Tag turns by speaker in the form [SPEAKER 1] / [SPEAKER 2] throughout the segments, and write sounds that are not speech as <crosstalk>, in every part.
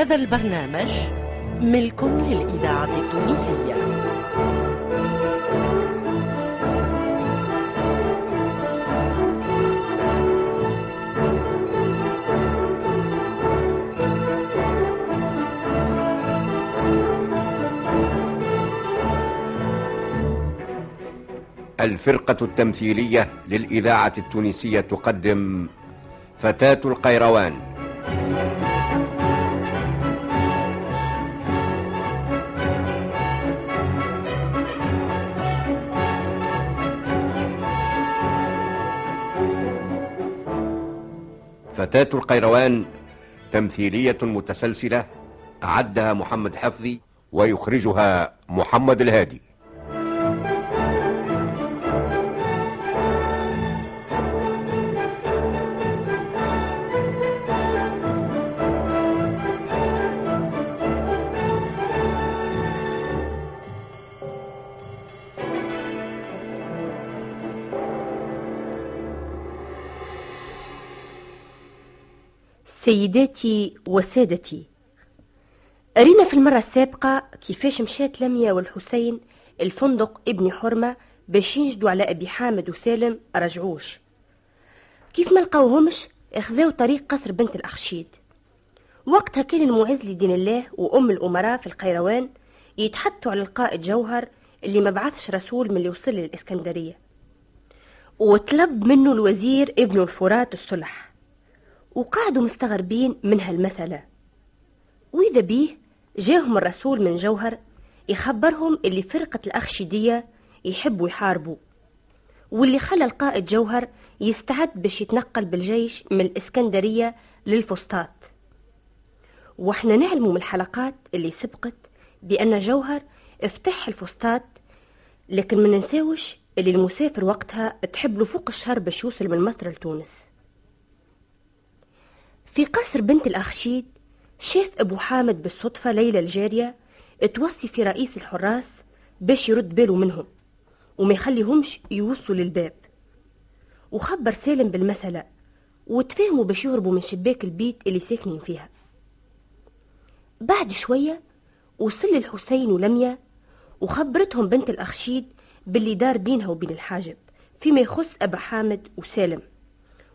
[SPEAKER 1] هذا البرنامج ملك للإذاعة التونسية.
[SPEAKER 2] الفرقة التمثيلية للإذاعة التونسية تقدم فتاة القيروان. فتاة القيروان تمثيلية متسلسلة أعدها محمد حفظي ويخرجها محمد الهادي.
[SPEAKER 3] سيداتي وسادتي. أرينا في المرة السابقة كيفاش مشات لميا والحسين الفندق ابن حرمة باش ينجدوا على أبي حامد وسالم رجعوش. كيف ما لقاوهمش أخذوا طريق قصر بنت الأخشيد. وقتها كان المعز لدين الله وأم الأمراء في القيروان يتحدثوا على القائد جوهر اللي ما بعثش رسول من اللي وصل للإسكندرية. وطلب منه الوزير ابن الفرات الصلح. وقعدوا مستغربين من هالمسألة وإذا بيه جاهم الرسول من جوهر يخبرهم اللي فرقة الأخشيدية يحبوا يحاربوا واللي خلى القائد جوهر يستعد باش يتنقل بالجيش من الإسكندرية للفسطاط. وإحنا نعلموا من الحلقات اللي سبقت بأن جوهر افتح الفسطاط لكن ما ننساوش اللي المسافر وقتها تحب له فوق الشهر باش يوصل من مصر لتونس. في قصر بنت الأخشيد شاف أبو حامد بالصدفة ليلى الجارية توصي في رئيس الحراس باش يرد باله منهم وما يخليهمش يوصلوا للباب. وخبر سالم بالمسألة وتفاهموا باش يهربوا من شباك البيت اللي ساكنين فيها. بعد شوية وصل الحسين ولميا وخبرتهم بنت الأخشيد باللي دار بينها وبين الحاجب فيما يخص أبا حامد وسالم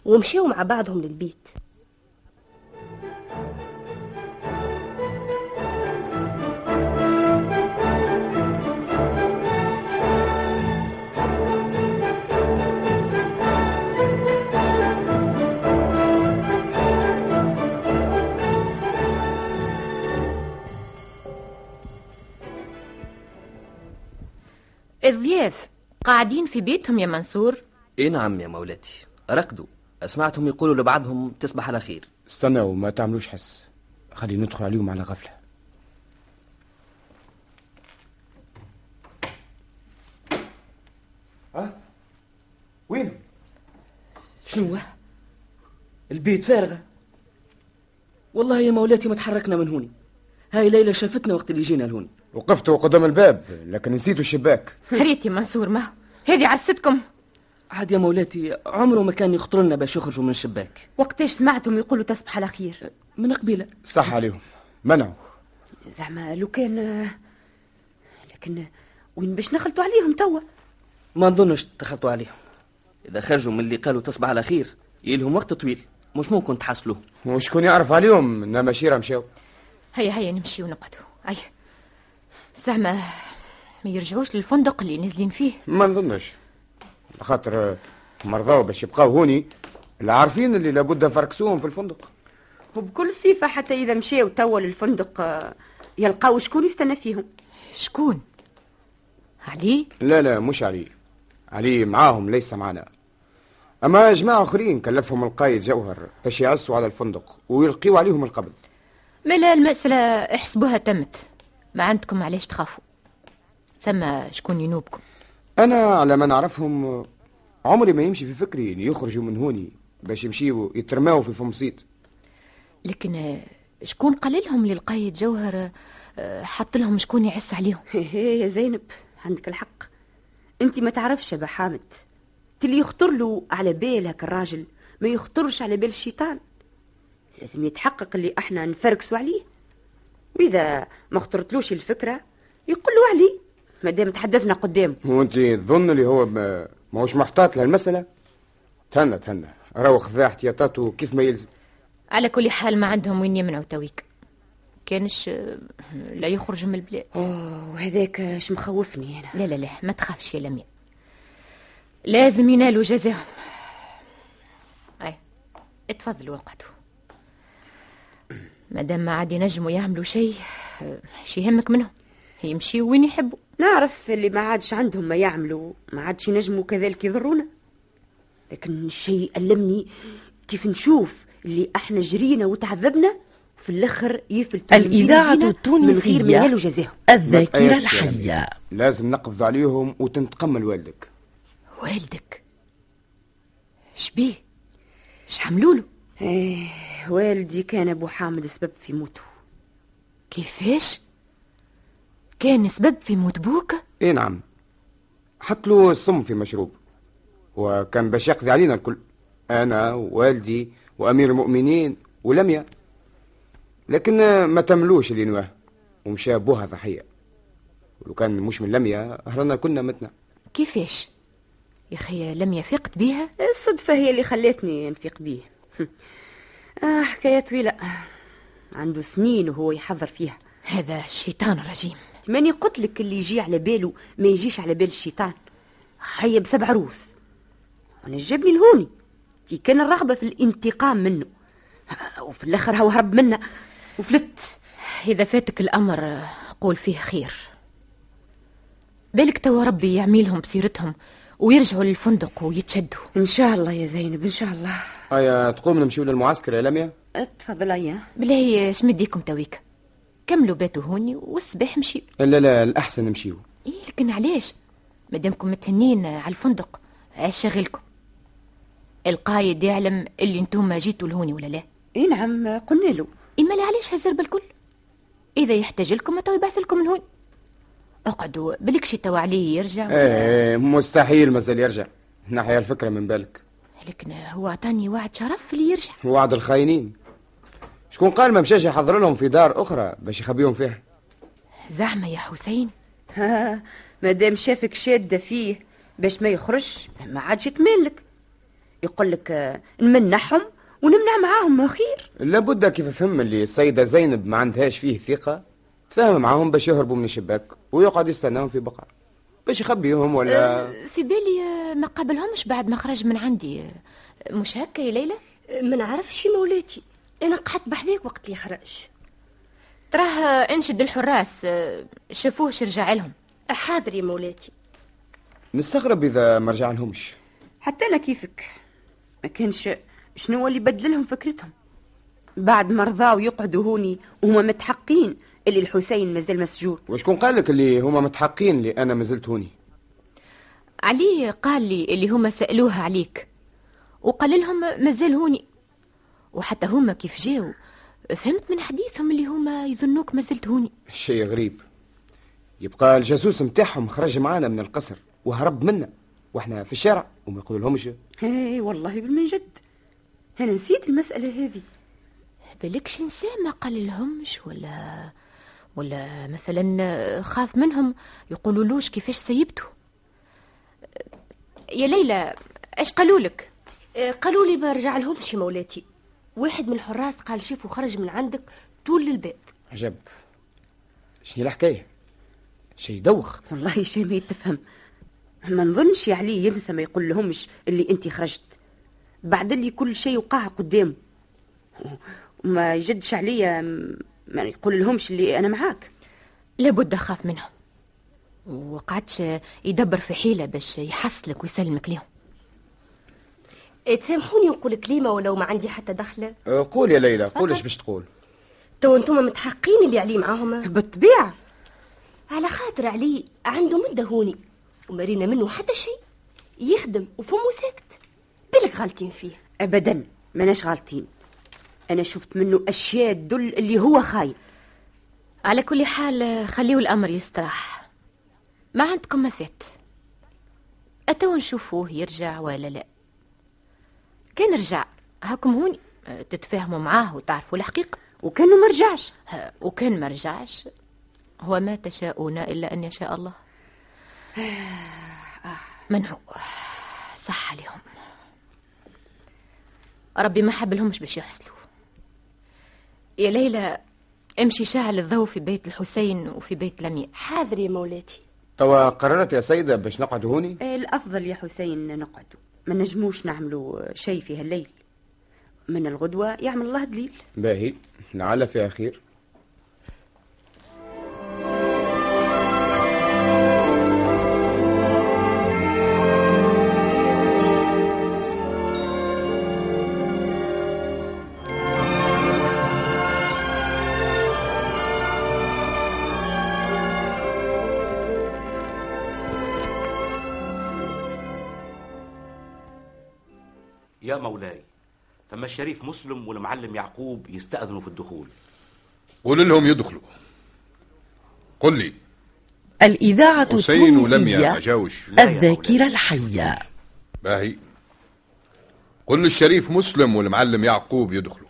[SPEAKER 3] ومشيوا مع بعضهم للبيت.
[SPEAKER 4] الضياف قاعدين في بيتهم يا منصور.
[SPEAKER 5] اي نعم يا مولاتي رقدوا سمعتهم يقولوا لبعضهم تصبح على خير.
[SPEAKER 6] استنوا ما تعملوش حس. خلي ندخل عليهم على غفلة.
[SPEAKER 5] ها؟ وين؟ شنو؟ البيت فارغة. والله يا مولاتي ما تحركنا من هوني هاي ليلى شافتنا وقت اللي جينا لهون.
[SPEAKER 6] وقفتوا قدام الباب لكن نسيتوا الشباك. <laughs>
[SPEAKER 4] ريت يا منصور ما؟ هذه عرستكم.
[SPEAKER 5] عاد يا مولاتي عمره ما كان يخطر لنا باش يخرجوا من الشباك.
[SPEAKER 4] وقتاش سمعتم يقولوا تصبح على خير؟
[SPEAKER 5] من قبيلة.
[SPEAKER 6] صح عليهم. منعوا.
[SPEAKER 3] زعما لو كان لكن وين باش نخلطوا عليهم توا؟
[SPEAKER 5] ما نظنش تخلطوا عليهم. إذا خرجوا من اللي قالوا تصبح على خير يلهم وقت طويل. مش ممكن تحصلوه.
[SPEAKER 6] وشكون يعرف عليهم إنما شيرة مشاو.
[SPEAKER 4] هيا هيا نمشي ونقعدوا. أي. زعما ما يرجعوش للفندق اللي نازلين فيه.
[SPEAKER 6] ما نظنش. خاطر مرضاو باش يبقاو هوني. اللي عارفين اللي لابد فركسوهم في الفندق.
[SPEAKER 3] وبكل صفة حتى إذا مشاو توا للفندق آه، يلقاو شكون يستنى فيهم.
[SPEAKER 4] شكون؟ علي؟
[SPEAKER 6] لا لا مش علي. علي معاهم ليس معنا. أما جماعة آخرين كلفهم القايد جوهر باش يعسوا على الفندق ويلقيوا عليهم القبض.
[SPEAKER 4] ما لا المسألة احسبوها تمت. ما عندكم علاش تخافوا. ثم شكون ينوبكم؟
[SPEAKER 6] أنا على ما نعرفهم عمري ما يمشي في فكري إن يخرجوا من هوني باش يمشيوا يترماوا في فمصيت
[SPEAKER 4] لكن شكون قال لهم للقايد جوهر حط لهم شكون يعس عليهم؟
[SPEAKER 3] هي يا زينب عندك الحق. أنت ما تعرفش يا حامد. اللي يخطر له على بال هاك الراجل ما يخطرش على بال الشيطان. لازم يتحقق اللي إحنا نفركسوا عليه.
[SPEAKER 7] وإذا ما خطرتلوش الفكرة يقول له علي. ما دام تحدثنا قدامه
[SPEAKER 6] وانت تظن اللي هو ما ماهوش محتاط لهالمسألة تهنى تهنى. راهو خذا احتياطاته كيف ما يلزم.
[SPEAKER 4] على كل حال ما عندهم وين يمنعوا تويك كانش لا يخرج من البلاد.
[SPEAKER 7] أوه وهذاك اش مخوفني أنا.
[SPEAKER 4] لا لا لا ما تخافش يا لميا لازم ينالوا جزاهم. أي اتفضلوا وقتوا مادام ما عاد ينجموا يعملوا شيء شي يهمك منهم. يمشيوا وين يحبوا.
[SPEAKER 7] نعرف اللي ما عادش عندهم ما يعملوا ما عادش ينجموا كذلك يضرونا لكن الشيء ألمني كيف نشوف اللي إحنا جرينا وتعذبنا في الآخر يفلتوا من ايدينا من غير جزاهم
[SPEAKER 6] ما تأيسش يا
[SPEAKER 1] الحية.
[SPEAKER 6] لازم نقبض عليهم وننتقم لوالدك.
[SPEAKER 4] والدك؟ شبيه اش عملوا له؟
[SPEAKER 7] إيه والدي كان أبو حامد سبب في موته.
[SPEAKER 4] كيفاش؟ كان سبب في موت بوك؟
[SPEAKER 6] اي نعم. حط له السم في مشروب. وكان باش يقضي علينا الكل. أنا ووالدي وأمير المؤمنين ولميا لكن ما تملوش اللي نواه ومشى بوها ضحية. ولو كان مش من لميا هرنا كنا متنا.
[SPEAKER 4] كيفاش؟ يا أخي لم يفقت بيها؟
[SPEAKER 7] الصدفة هي اللي خلتني نفيق بيه. <laughs> آه حكاية طويلة. عنده سنين وهو يحضر فيها.
[SPEAKER 4] هذا الشيطان الرجيم.
[SPEAKER 7] ماني قلت لك اللي يجي على باله ما يجيش على بال الشيطان. هيا بسبع روس وأنا جابني الهوني تي كان الرغبة في الانتقام منه. <laughs> وفي الآخر هو هرب منا. وفلت.
[SPEAKER 4] إذا فاتك الأمر قول فيه خير. بالك توا ربي يعميلهم بسيرتهم ويرجعوا للفندق ويتشدوا.
[SPEAKER 7] إن شاء الله يا زينب إن شاء الله.
[SPEAKER 6] ايا تقوم نمشيو للمعسكر يا لميا؟
[SPEAKER 7] تفضل يا.
[SPEAKER 4] بالله شمديكم تويك؟ كملوا باتوا هوني والصباح مشيوا
[SPEAKER 6] لا لا الأحسن نمشيو.
[SPEAKER 4] إيه لكن علاش؟ مادامكم متهنين على الفندق عاش شغلكم القايد يعلم اللي أنتم جيتوا لهوني ولا لا؟
[SPEAKER 7] إي نعم قلنا له.
[SPEAKER 4] إما لا علاش هالزربة الكل إذا يحتاج لكم تو يبعث لكم من هون اقعدوا بلكشي توا عليه يرجع ولا-
[SPEAKER 6] إيه مستحيل مازال يرجع. نحيا الفكرة من بالك.
[SPEAKER 4] لكن هو عطاني وعد شرف اللي يرجع.
[SPEAKER 6] وعد الخاينين. شكون قال ما مشاش يحضر لهم في دار أخرى باش يخبيهم فيها؟
[SPEAKER 4] زعما يا حسين.
[SPEAKER 7] ها مادام شافك شادة فيه باش ما يخرج ما عادش يتملك. يقول لك آه، نمنحهم ونمنع معاهم ما خير.
[SPEAKER 6] لابد كيف فهم اللي السيدة زينب ما عندهاش فيه ثقة؟ تفاهم معاهم باش يهربوا من الشباك ويقعد يستناهم في بقعة. باش يخبيهم ولا؟
[SPEAKER 4] في بالي آه، ما قابلهمش بعد ما خرج من عندي. آه، مش هكا يا ليلى؟
[SPEAKER 3] ما نعرفش مولاتي. أنا قعدت بحذاك وقت اللي خرج.
[SPEAKER 4] تراه انشد الحراس آه، شافوهش رجع لهم.
[SPEAKER 3] حاضر يا مولاتي.
[SPEAKER 6] نستغرب إذا ما رجع لهمش.
[SPEAKER 7] حتى أنا كيفك؟ ما كانش شنو اللي بدلهم فكرتهم؟ بعد ما رضاو يقعدوا هوني وهما متحقين اللي الحسين مازال مسجون.
[SPEAKER 6] وشكون قال لك اللي هما متحقين اللي أنا مازلت هوني؟
[SPEAKER 4] علي قال لي اللي هما سألوها عليك. وقال لهم مازال هوني. وحتى هما كيف جاو. فهمت من حديثهم اللي هما يظنوك مازلت هوني.
[SPEAKER 6] شيء غريب. يبقى الجاسوس متاعهم خرج معانا من القصر وهرب منا. وإحنا في الشارع وما يقول لهمش.
[SPEAKER 7] هاي والله بالمن جد. أنا نسيت المسألة هذه.
[SPEAKER 4] بالكش نسى ما قال لهمش ولا ولا مثلا خاف منهم يقولوا لوش كيفاش سيبته يا ليلى إيش قالوا لك؟
[SPEAKER 3] آه، قالوا لي ما رجع لهمش يا مولاتي. واحد من الحراس قال شافه خرج من عندك طول الباب
[SPEAKER 6] عجب. شنو الحكاية؟ شيء دوخ
[SPEAKER 7] والله شيء ما يتفهم. ما نظنش يا علي ينسى ما يقول لهمش اللي انت خرجت. بعد اللي كل شيء وقع قدامه. وما يجدش عليا ما يقول لهمش اللي أنا معاك.
[SPEAKER 4] لابد خاف منهم. وقعدش يدبر في حيلة باش يحصلك ويسلمك ليهم.
[SPEAKER 3] آه، تسامحوني نقول كلمة ولو ما عندي حتى دخلة؟
[SPEAKER 6] أه، قول يا ليلى قول إيش باش تقول.
[SPEAKER 3] تو أنتم متحقين اللي علي معاهم؟
[SPEAKER 7] بالطبيعة.
[SPEAKER 3] على خاطر علي عنده مدة هوني ومارينا منه حتى شيء. يخدم وفمه ساكت بالك غالطين فيه.
[SPEAKER 7] ابدا ماناش غالطين. أنا شفت منه أشياء تدل اللي هو خاين
[SPEAKER 4] على كل حال خليوا الأمر يستراح. ما عندكم ما فات أتوا نشوفوه يرجع ولا لا؟ كان رجع. هاكم هوني أه، تتفاهموا معاه وتعرفوا الحقيقة.
[SPEAKER 7] وكانوا ما رجعش.
[SPEAKER 4] وكان ما رجعش. هو ما تشاءون إلا أن يشاء الله. منعو صح عليهم. ربي ما حب لهمش باش يحصلوا. يا ليلى امشي شاعل الضوء في بيت الحسين وفي بيت لمياء
[SPEAKER 3] حاضر يا مولاتي.
[SPEAKER 6] توا قررت يا سيدة باش نقعد هوني
[SPEAKER 7] آه، الأفضل يا حسين نقعدوا ما نجموش نعملوا شيء في هالليل. من الغدوة يعمل الله دليل.
[SPEAKER 6] باهي لعل فيها خير
[SPEAKER 8] مولاي. فما الشريف مسلم والمعلم يعقوب يستأذنوا في الدخول.
[SPEAKER 9] قول لهم يدخلوا. قل لي.
[SPEAKER 1] الإذاعة
[SPEAKER 9] حسين ولم يا
[SPEAKER 1] التونسية الذاكرة الحية.
[SPEAKER 9] باهي. قل للشريف مسلم والمعلم يعقوب يدخلوا.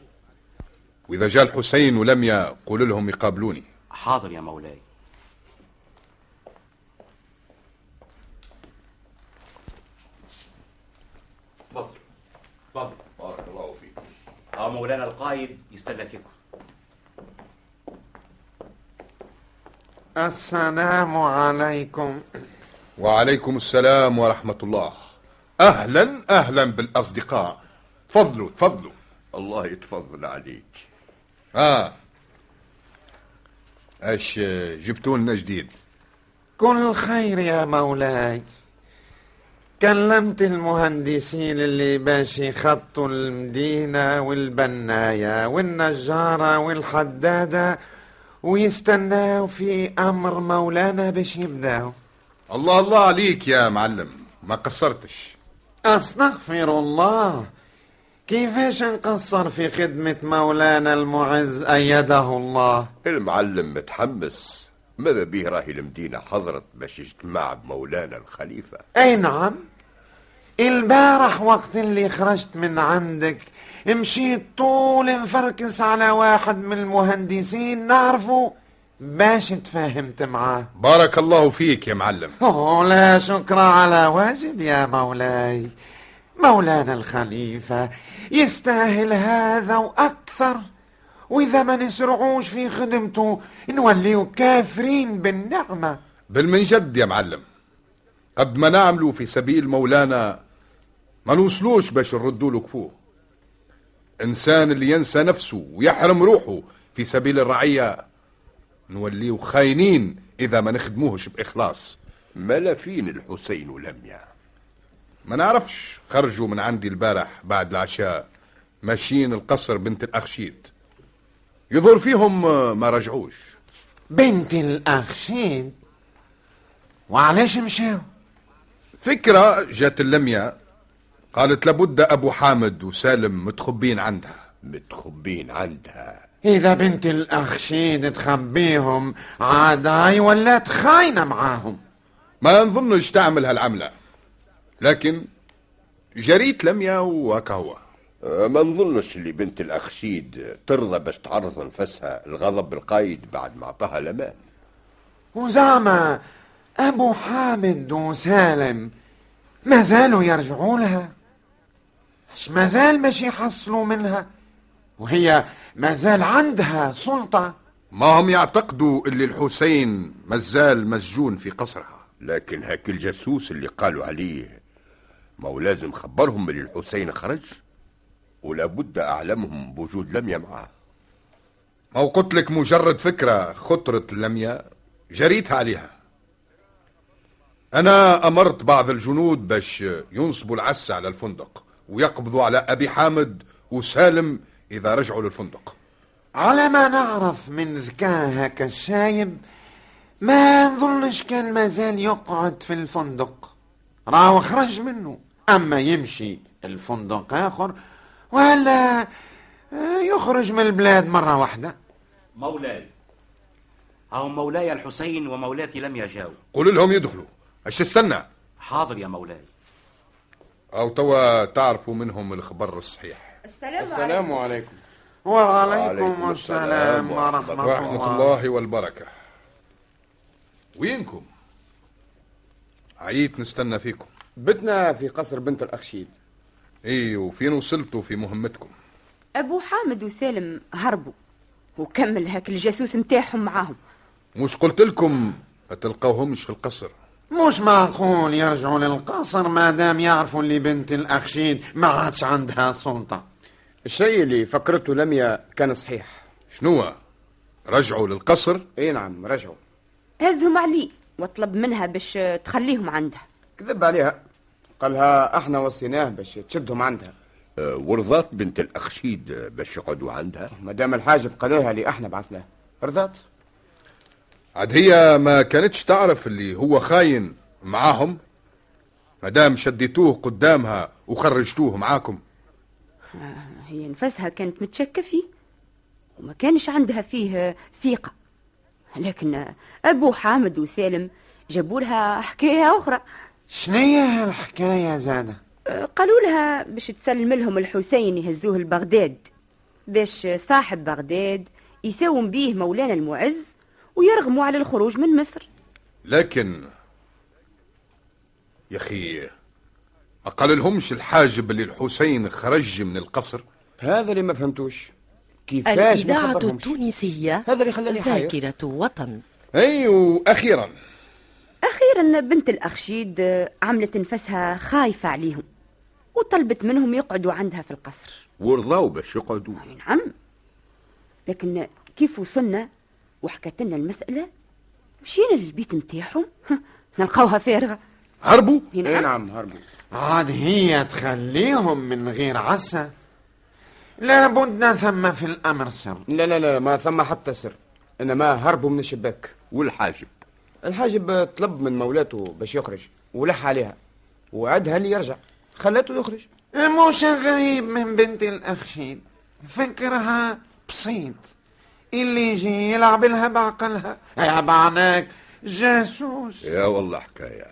[SPEAKER 9] وإذا جاء الحسين ولميا قول لهم يقابلوني.
[SPEAKER 8] حاضر يا مولاي تفضل تفضل
[SPEAKER 9] بارك الله فيك
[SPEAKER 8] آه مولانا القايد يستنى فيكم.
[SPEAKER 10] السلام عليكم.
[SPEAKER 9] وعليكم السلام ورحمة الله. أهلا أهلا بالأصدقاء. تفضلوا تفضلوا.
[SPEAKER 2] الله يتفضل عليك.
[SPEAKER 9] آه. إيش جبتوا لنا جديد؟
[SPEAKER 10] كل خير يا مولاي. كلمت المهندسين اللي باش يخطوا المدينة والبناية والنجارة والحدادة ويستناو في أمر مولانا باش يبداو.
[SPEAKER 9] الله الله عليك يا معلم ما قصرتش.
[SPEAKER 10] أستغفر الله. كيفاش نقصر في خدمة مولانا المعز أيده الله؟
[SPEAKER 2] المعلم متحمس. ماذا به راهي المدينة حضرت باش يجتمع بمولانا الخليفة؟
[SPEAKER 10] أي نعم. البارح وقت اللي خرجت من عندك مشيت طول مفركس على واحد من المهندسين نعرفه. باش تفاهمت معاه.
[SPEAKER 9] بارك الله فيك يا معلم.
[SPEAKER 10] أوه لا شكر على واجب يا مولاي. مولانا الخليفة يستاهل هذا وأكثر. وإذا ما نسرعوش في خدمته نوليو كافرين بالنعمة.
[SPEAKER 9] بل من جد يا معلم قد ما نعملوا في سبيل مولانا ما نوصلوش باش نردوا له كفوه. إنسان اللي ينسى نفسه ويحرم روحه في سبيل الرعية نوليه خاينين إذا ما نخدموهش بإخلاص.
[SPEAKER 2] ملا فين الحسين ولميا
[SPEAKER 9] ما نعرفش خرجوا من عندي البارح بعد العشاء ماشيين القصر بنت الأخشيد. يظهر فيهم آه، ما رجعوش.
[SPEAKER 10] بنت الأخشين. وعلاش مشاو
[SPEAKER 9] فكرة جات اللمية. قالت لابد أبو حامد وسالم متخبين عندها.
[SPEAKER 2] متخبين عندها.
[SPEAKER 10] إذا بنت الأخشين تخبيهم عاداي ولا تخاينة معاهم؟
[SPEAKER 9] ما نظنش تعمل هالعملة. لكن جريت لمية وكهوة
[SPEAKER 2] آه، ما نظنش اللي بنت الأخشيد ترضى باش تعرض نفسها الغضب القايد بعد ما أعطاها الأمان
[SPEAKER 10] وزعما أبو حامد وسالم ما زالوا يرجعوا لها. اش ما زال باش يحصلوا منها؟ وهي ما زال عندها سلطة.
[SPEAKER 9] ما هم يعتقدوا اللي الحسين مازال مسجون في قصرها؟
[SPEAKER 2] لكن هاك الجاسوس اللي قالوا عليه ما هو لازم خبرهم اللي الحسين خرج؟ ولابد أعلمهم بوجود لميا معاه
[SPEAKER 9] ما هو قلت لك مجرد فكرة خطرت لمية جريتها عليها. أنا أمرت بعض الجنود باش ينصبوا العس على الفندق ويقبضوا على أبي حامد وسالم إذا رجعوا للفندق.
[SPEAKER 10] على ما نعرف من ذكاء هكا الشايب ما نظنش كان مازال يقعد في الفندق. راهو خرج منه. أما يمشي الفندق آخر ولا آه، يخرج من البلاد مرة واحدة.
[SPEAKER 8] مولاي هاو مولاي الحسين ومولاتي لم يجاوا
[SPEAKER 9] قول لهم يدخلوا. اش تستنى
[SPEAKER 8] حاضر يا مولاي.
[SPEAKER 9] أو توا تعرفوا منهم الخبر الصحيح.
[SPEAKER 7] السلام,
[SPEAKER 6] السلام عليكم.
[SPEAKER 10] وعليكم السلام ورحمة
[SPEAKER 9] ورحمة الله. والبركة. وينكم؟ عييت نستنى فيكم.
[SPEAKER 6] بتنا في قصر بنت الأخشيد.
[SPEAKER 9] إيه وفين وصلتوا في مهمتكم؟
[SPEAKER 7] أبو حامد وسالم هربوا وكمل هاك الجاسوس متاعهم معاهم.
[SPEAKER 9] مش قلت لكم ما تلقوهمش في القصر؟
[SPEAKER 10] مش معقول يرجعوا للقصر ما دام يعرفوا اللي بنت الأخشيد ما عادش عندها سلطة.
[SPEAKER 6] الشيء اللي فكرته لميا كان صحيح.
[SPEAKER 9] شنو؟ رجعوا للقصر؟
[SPEAKER 6] اي نعم رجعوا.
[SPEAKER 7] هزهم عليه وطلب منها باش تخليهم عندها.
[SPEAKER 6] كذب عليها. قالها إحنا وصيناه باش تشدهم عندها.
[SPEAKER 2] آه، ورضات بنت الأخشيد آه، باش يقعدوا عندها؟
[SPEAKER 6] ما دام الحاجب قالها اللي إحنا بعثناه. رضات؟
[SPEAKER 9] عاد هي ما كانتش تعرف اللي هو خاين معاهم؟ ما دام شديتوه قدامها وخرجتوه معاكم.
[SPEAKER 7] هي نفسها كانت متشكة فيه. وما كانش عندها فيه ثقة. لكن أبو حامد وسالم جابوا لها حكاية أخرى.
[SPEAKER 10] شنية هالحكاية زادة؟
[SPEAKER 7] قالوا لها باش تسلم لهم الحسين يهزوه لبغداد باش صاحب بغداد يساوم بيه مولانا المعز ويرغموا على الخروج من مصر.
[SPEAKER 9] لكن يا أخي ما قال لهمش الحاجب اللي الحسين خرج من القصر؟
[SPEAKER 6] هذا اللي ما فهمتوش. كيفاش ما
[SPEAKER 1] الإذاعة؟ التونسية
[SPEAKER 6] هذا اللي خلاني
[SPEAKER 1] ذاكرة وطن.
[SPEAKER 9] اي وأخيرا
[SPEAKER 7] أخيرا بنت الأخشيد عملت نفسها خايفة عليهم وطلبت منهم يقعدوا عندها في القصر.
[SPEAKER 2] ورضاو باش يقعدوا.
[SPEAKER 7] نعم. لكن كيف وصلنا وحكت لنا المسألة مشينا للبيت متاعهم ها، نلقاوها فارغة.
[SPEAKER 9] هربوا؟
[SPEAKER 7] نعم.
[SPEAKER 6] نعم هربوا.
[SPEAKER 10] عاد هي تخليهم من غير عسى. لابد ثم في الأمر سر.
[SPEAKER 6] لا لا لا ما ثم حتى سر. إنما هربوا من الشباك.
[SPEAKER 2] والحاجب؟
[SPEAKER 6] الحاجب طلب من مولاته باش يخرج ولح عليها وعدها اللي يرجع خلاته يخرج.
[SPEAKER 10] مش غريب من بنت الأخشيد فكرها بسيط اللي يجي يلعب لها بعقلها. يبعناك جاسوس.
[SPEAKER 2] يا والله حكاية.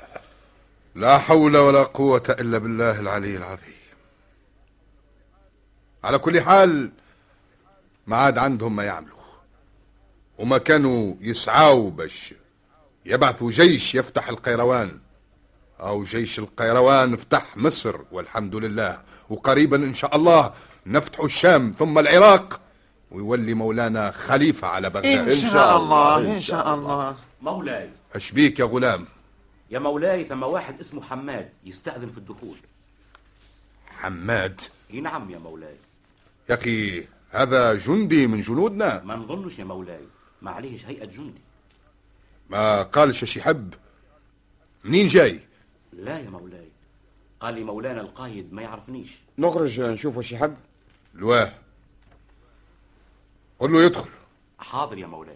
[SPEAKER 9] لا حول ولا قوة إلا بالله العلي العظيم. على كل حال ما عاد عندهم ما يعملوا وما كانوا يسعوا باش يبعثوا جيش يفتح القيروان. أو جيش القيروان فتح مصر والحمد لله. وقريبا إن شاء الله نفتح الشام ثم العراق ويولي مولانا خليفة على
[SPEAKER 10] إن
[SPEAKER 9] بغداد
[SPEAKER 10] شاء الله إن شاء الله.
[SPEAKER 8] مولاي.
[SPEAKER 9] أشبيك يا غلام؟
[SPEAKER 8] يا مولاي ثم واحد اسمه حماد يستأذن في الدخول.
[SPEAKER 9] حماد؟
[SPEAKER 8] إي نعم يا مولاي.
[SPEAKER 9] يا أخي هذا جندي من جنودنا.
[SPEAKER 8] ما نظنش يا مولاي ما عليهش هيئة جندي.
[SPEAKER 9] ما قالش شي حب. منين جاي؟
[SPEAKER 8] لا يا مولاي. قال لي مولانا القايد ما يعرفنيش.
[SPEAKER 6] نخرج نشوفوا شي حد
[SPEAKER 9] لواه قل له يدخل.
[SPEAKER 8] حاضر يا مولاي.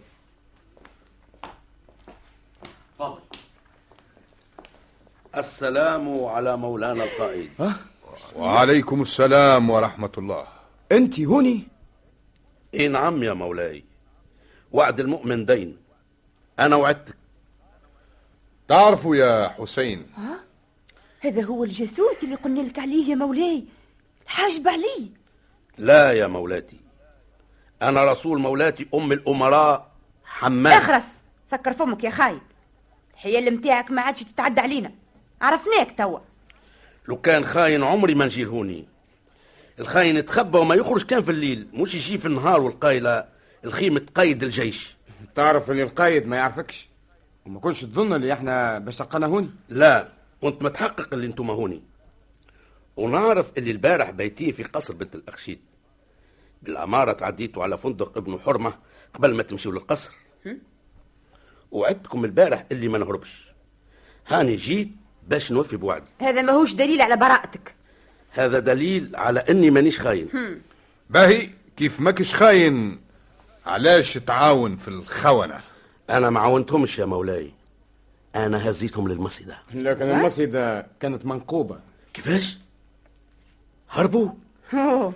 [SPEAKER 8] تفضل.
[SPEAKER 11] السلام على مولانا القائد
[SPEAKER 9] وعليكم السلام ورحمة الله.
[SPEAKER 6] أنت هوني؟
[SPEAKER 11] إي نعم يا مولاي. وعد المؤمن دين. أنا وعدتك.
[SPEAKER 9] تعرفوا يا حسين.
[SPEAKER 7] هذا هو الجاسوس اللي قلنا لك عليه يا مولاي. الحاجب عليه
[SPEAKER 11] لا يا مولاتي. أنا رسول مولاتي أم الأمراء حماد
[SPEAKER 7] اخرس. سكر فمك يا خاين الحيل متاعك ما عادش تتعدى علينا. عرفناك توا.
[SPEAKER 11] لو كان خاين عمري ما نجي لهوني الخاين يتخبى وما يخرج كان في الليل. مش يجي في النهار والقايلة. الخيمة قيد الجيش.
[SPEAKER 6] تعرف اللي القايد ما يعرفكش؟ وما كنتش تظن اللي إحنا باش تلقانا هوني
[SPEAKER 11] لا كنت متحقق اللي أنتم هوني. ونعرف اللي البارح بيتيه في قصر بنت الأخشيد. بالأمارة تعديتوا على فندق ابن حرمة قبل ما تمشوا للقصر. وعدتكم البارح اللي ما نهربش. هاني جيت باش نوفي بوعدي.
[SPEAKER 7] هذا ماهوش دليل على براءتك.
[SPEAKER 11] هذا دليل على إني مانيش خاين.
[SPEAKER 9] باهي كيف ماكش خاين؟ علاش تعاون في الخونة؟
[SPEAKER 11] أنا ما عاونتهمش يا مولاي. أنا هزيتهم للمصيدة.
[SPEAKER 6] لكن المصيدة كانت منقوبة.
[SPEAKER 11] كيفاش؟ هربوا؟
[SPEAKER 7] أوه.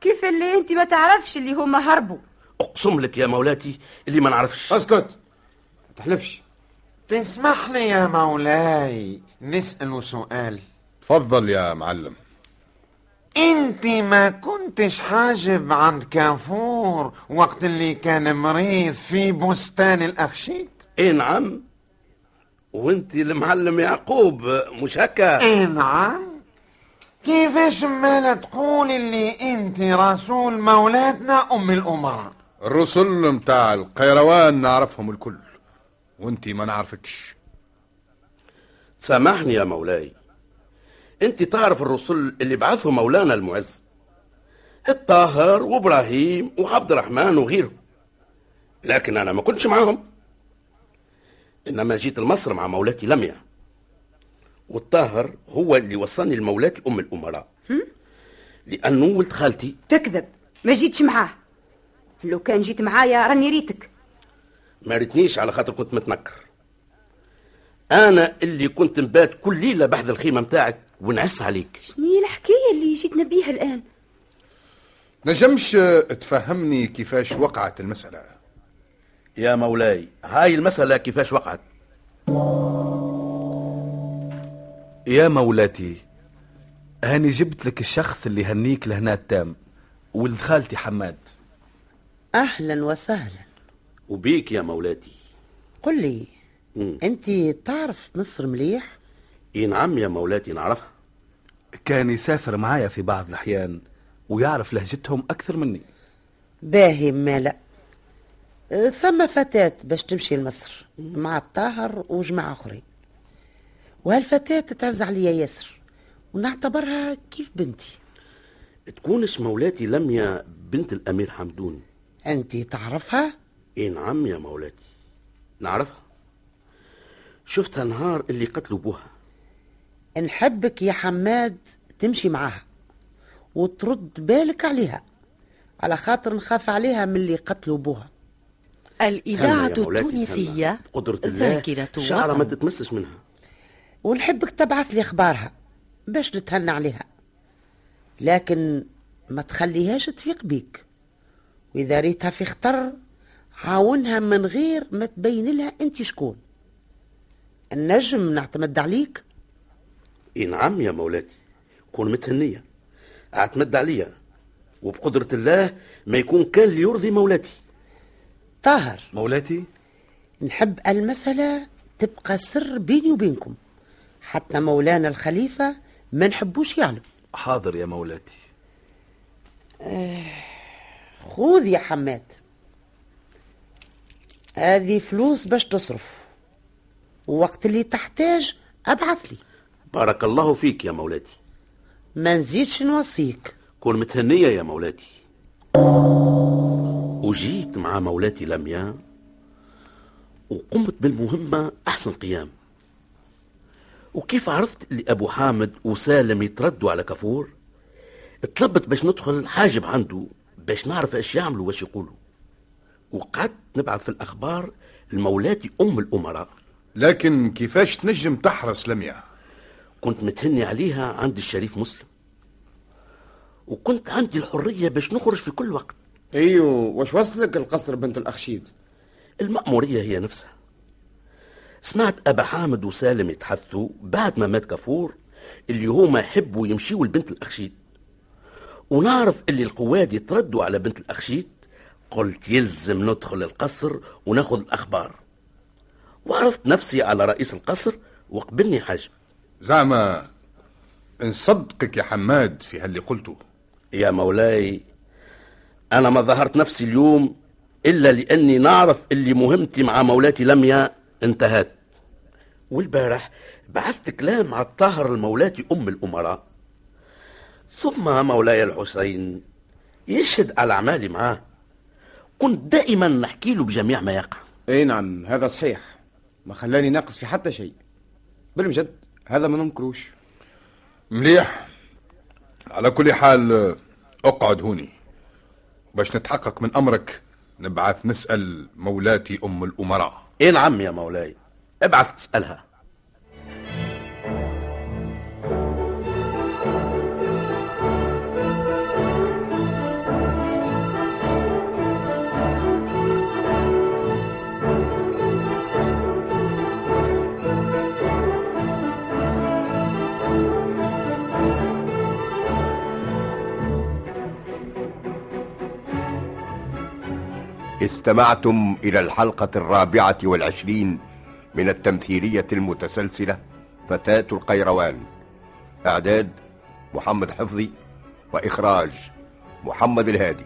[SPEAKER 7] كيف اللي أنت ما تعرفش اللي هما هربوا؟
[SPEAKER 11] أقسم لك يا مولاتي اللي ما نعرفش.
[SPEAKER 6] أسكت. ما تحلفش.
[SPEAKER 10] تسمح لي يا مولاي نسأل سؤال.
[SPEAKER 9] تفضل يا معلم.
[SPEAKER 10] انت ما كنتش حاجب عند كافور وقت اللي كان مريض في بستان الأخشيد؟
[SPEAKER 11] اي نعم. وانت المعلم يعقوب مش هكا
[SPEAKER 10] اي نعم. كيفاش ما تقول اللي انت رسول مولاتنا أم الأمراء؟
[SPEAKER 9] الرسل متاع القيروان نعرفهم الكل وانتي ما نعرفكش.
[SPEAKER 11] سامحني يا مولاي. انت تعرف الرسل اللي بعثهم مولانا المعز الطاهر وابراهيم وعبد الرحمن وغيرهم. لكن أنا ما كنتش معاهم. إنما جيت لمصر مع مولاتي لميا. والطاهر هو اللي وصلني لمولاتي أم الأمراء. لأنه ولد خالتي.
[SPEAKER 7] تكذب. ما جيتش معاه. لو كان جيت معايا راني ريتك.
[SPEAKER 11] ما ريتنيش على خاطر كنت متنكر. أنا اللي كنت نبات كل ليلة بحذ الخيمة متاعك. ونعس عليك.
[SPEAKER 7] شنو الحكاية اللي جيتنا بيها الآن؟
[SPEAKER 9] نجمش تفهمني كيفاش وقعت المسألة.
[SPEAKER 11] يا مولاي هاي المسألة كيفاش وقعت؟
[SPEAKER 12] يا مولاتي هاني جبت لك الشخص اللي هنيك لهنا التام ولد خالتي حماد.
[SPEAKER 1] أهلا وسهلا.
[SPEAKER 11] وبيك يا مولاتي.
[SPEAKER 1] قل لي. أنت تعرف مصر مليح؟
[SPEAKER 11] إي نعم يا مولاتي نعرفها.
[SPEAKER 12] كان يسافر معايا في بعض الأحيان ويعرف لهجتهم أكثر مني.
[SPEAKER 1] باهي ما لا أه، ثم فتاة باش تمشي لمصر مع الطاهر وجماعة أخرين. وهالفتاة تتعز عليا ياسر ونعتبرها كيف بنتي.
[SPEAKER 11] تكونش مولاتي لميا بنت الأمير حمدون.
[SPEAKER 1] أنت تعرفها؟
[SPEAKER 11] إي نعم يا مولاتي. نعرفها. شفتها نهار اللي قتلوا بوها.
[SPEAKER 1] نحبك يا حماد تمشي معاها وترد بالك عليها على خاطر نخاف عليها من اللي قتلوا بوها.
[SPEAKER 13] الإذاعة التونسية.
[SPEAKER 11] بقدرة الله شعرة ما. تتمسش منها.
[SPEAKER 1] ونحبك تبعث لي أخبارها باش نتهنى عليها. لكن ما تخليهاش تفيق بيك. وإذا ريتها في خطر عاونها من غير ما تبين لها أنت شكون. النجم نعتمد عليك
[SPEAKER 11] إي نعم يا مولاتي كون متهنية أعتمد عليا وبقدرة الله ما يكون كان ليرضي مولاتي.
[SPEAKER 1] طاهر.
[SPEAKER 12] مولاتي؟
[SPEAKER 1] نحب المسألة تبقى سر بيني وبينكم حتى مولانا الخليفة ما نحبوش يعلم.
[SPEAKER 12] حاضر يا مولاتي.
[SPEAKER 1] خذ يا حماد. هذه فلوس باش تصرف ووقت اللي تحتاج أبعث لي.
[SPEAKER 11] بارك الله فيك يا مولاتي.
[SPEAKER 1] ما نزيدش نوصيك.
[SPEAKER 11] كون متهنية يا مولاتي. وجيت مع مولاتي لميا وقمت بالمهمة أحسن قيام. وكيف عرفت اللي أبو حامد وسالم يتردوا على كفور طلبت باش ندخل حاجب عنده باش نعرف إيش يعملوا واش يقولوا. وقعدت نبعث في الأخبار لمولاتي أم الأمراء.
[SPEAKER 9] لكن كيفاش تنجم تحرس لميا
[SPEAKER 11] كنت متهني عليها عند الشريف مسلم. وكنت عندي الحرية باش نخرج في كل وقت.
[SPEAKER 6] أيوه واش وصلك القصر بنت الأخشيد؟
[SPEAKER 11] المأمورية هي نفسها. سمعت أبا حامد وسالم يتحدثوا بعد ما مات كفور اللي هما يحبوا يمشيوا لبنت الأخشيد. ونعرف اللي القواد يتردوا على بنت الأخشيد قلت يلزم ندخل القصر وناخذ الأخبار. وعرفت نفسي على رئيس القصر وقبلني حاجب
[SPEAKER 9] زعما نصدقك يا حماد في هاللي قلته.
[SPEAKER 11] يا مولاي أنا ما ظهرت نفسي اليوم إلا لأني نعرف اللي مهمتي مع مولاتي لميا انتهت. والبارح بعثت كلام على الطاهر المولاتي أم الأمراء. ثم مولاي الحسين يشهد على أعمالي معاه. كنت دائما نحكي له بجميع ما يقع.
[SPEAKER 6] إي نعم هذا صحيح. ما خلاني ناقص في حتى شيء. بالمجد. هذا ما ننكروش.
[SPEAKER 9] مليح. على كل حال اقعد هوني. باش نتحقق من أمرك نبعث نسأل مولاتي أم الأمراء.
[SPEAKER 11] إيه نعم يا مولاي؟ ابعث تسألها
[SPEAKER 2] استمعتم إلى الحلقة الرابعة والعشرين من التمثيلية المتسلسلة فتاة القيروان. إعداد محمد حفظي وإخراج محمد الهادي.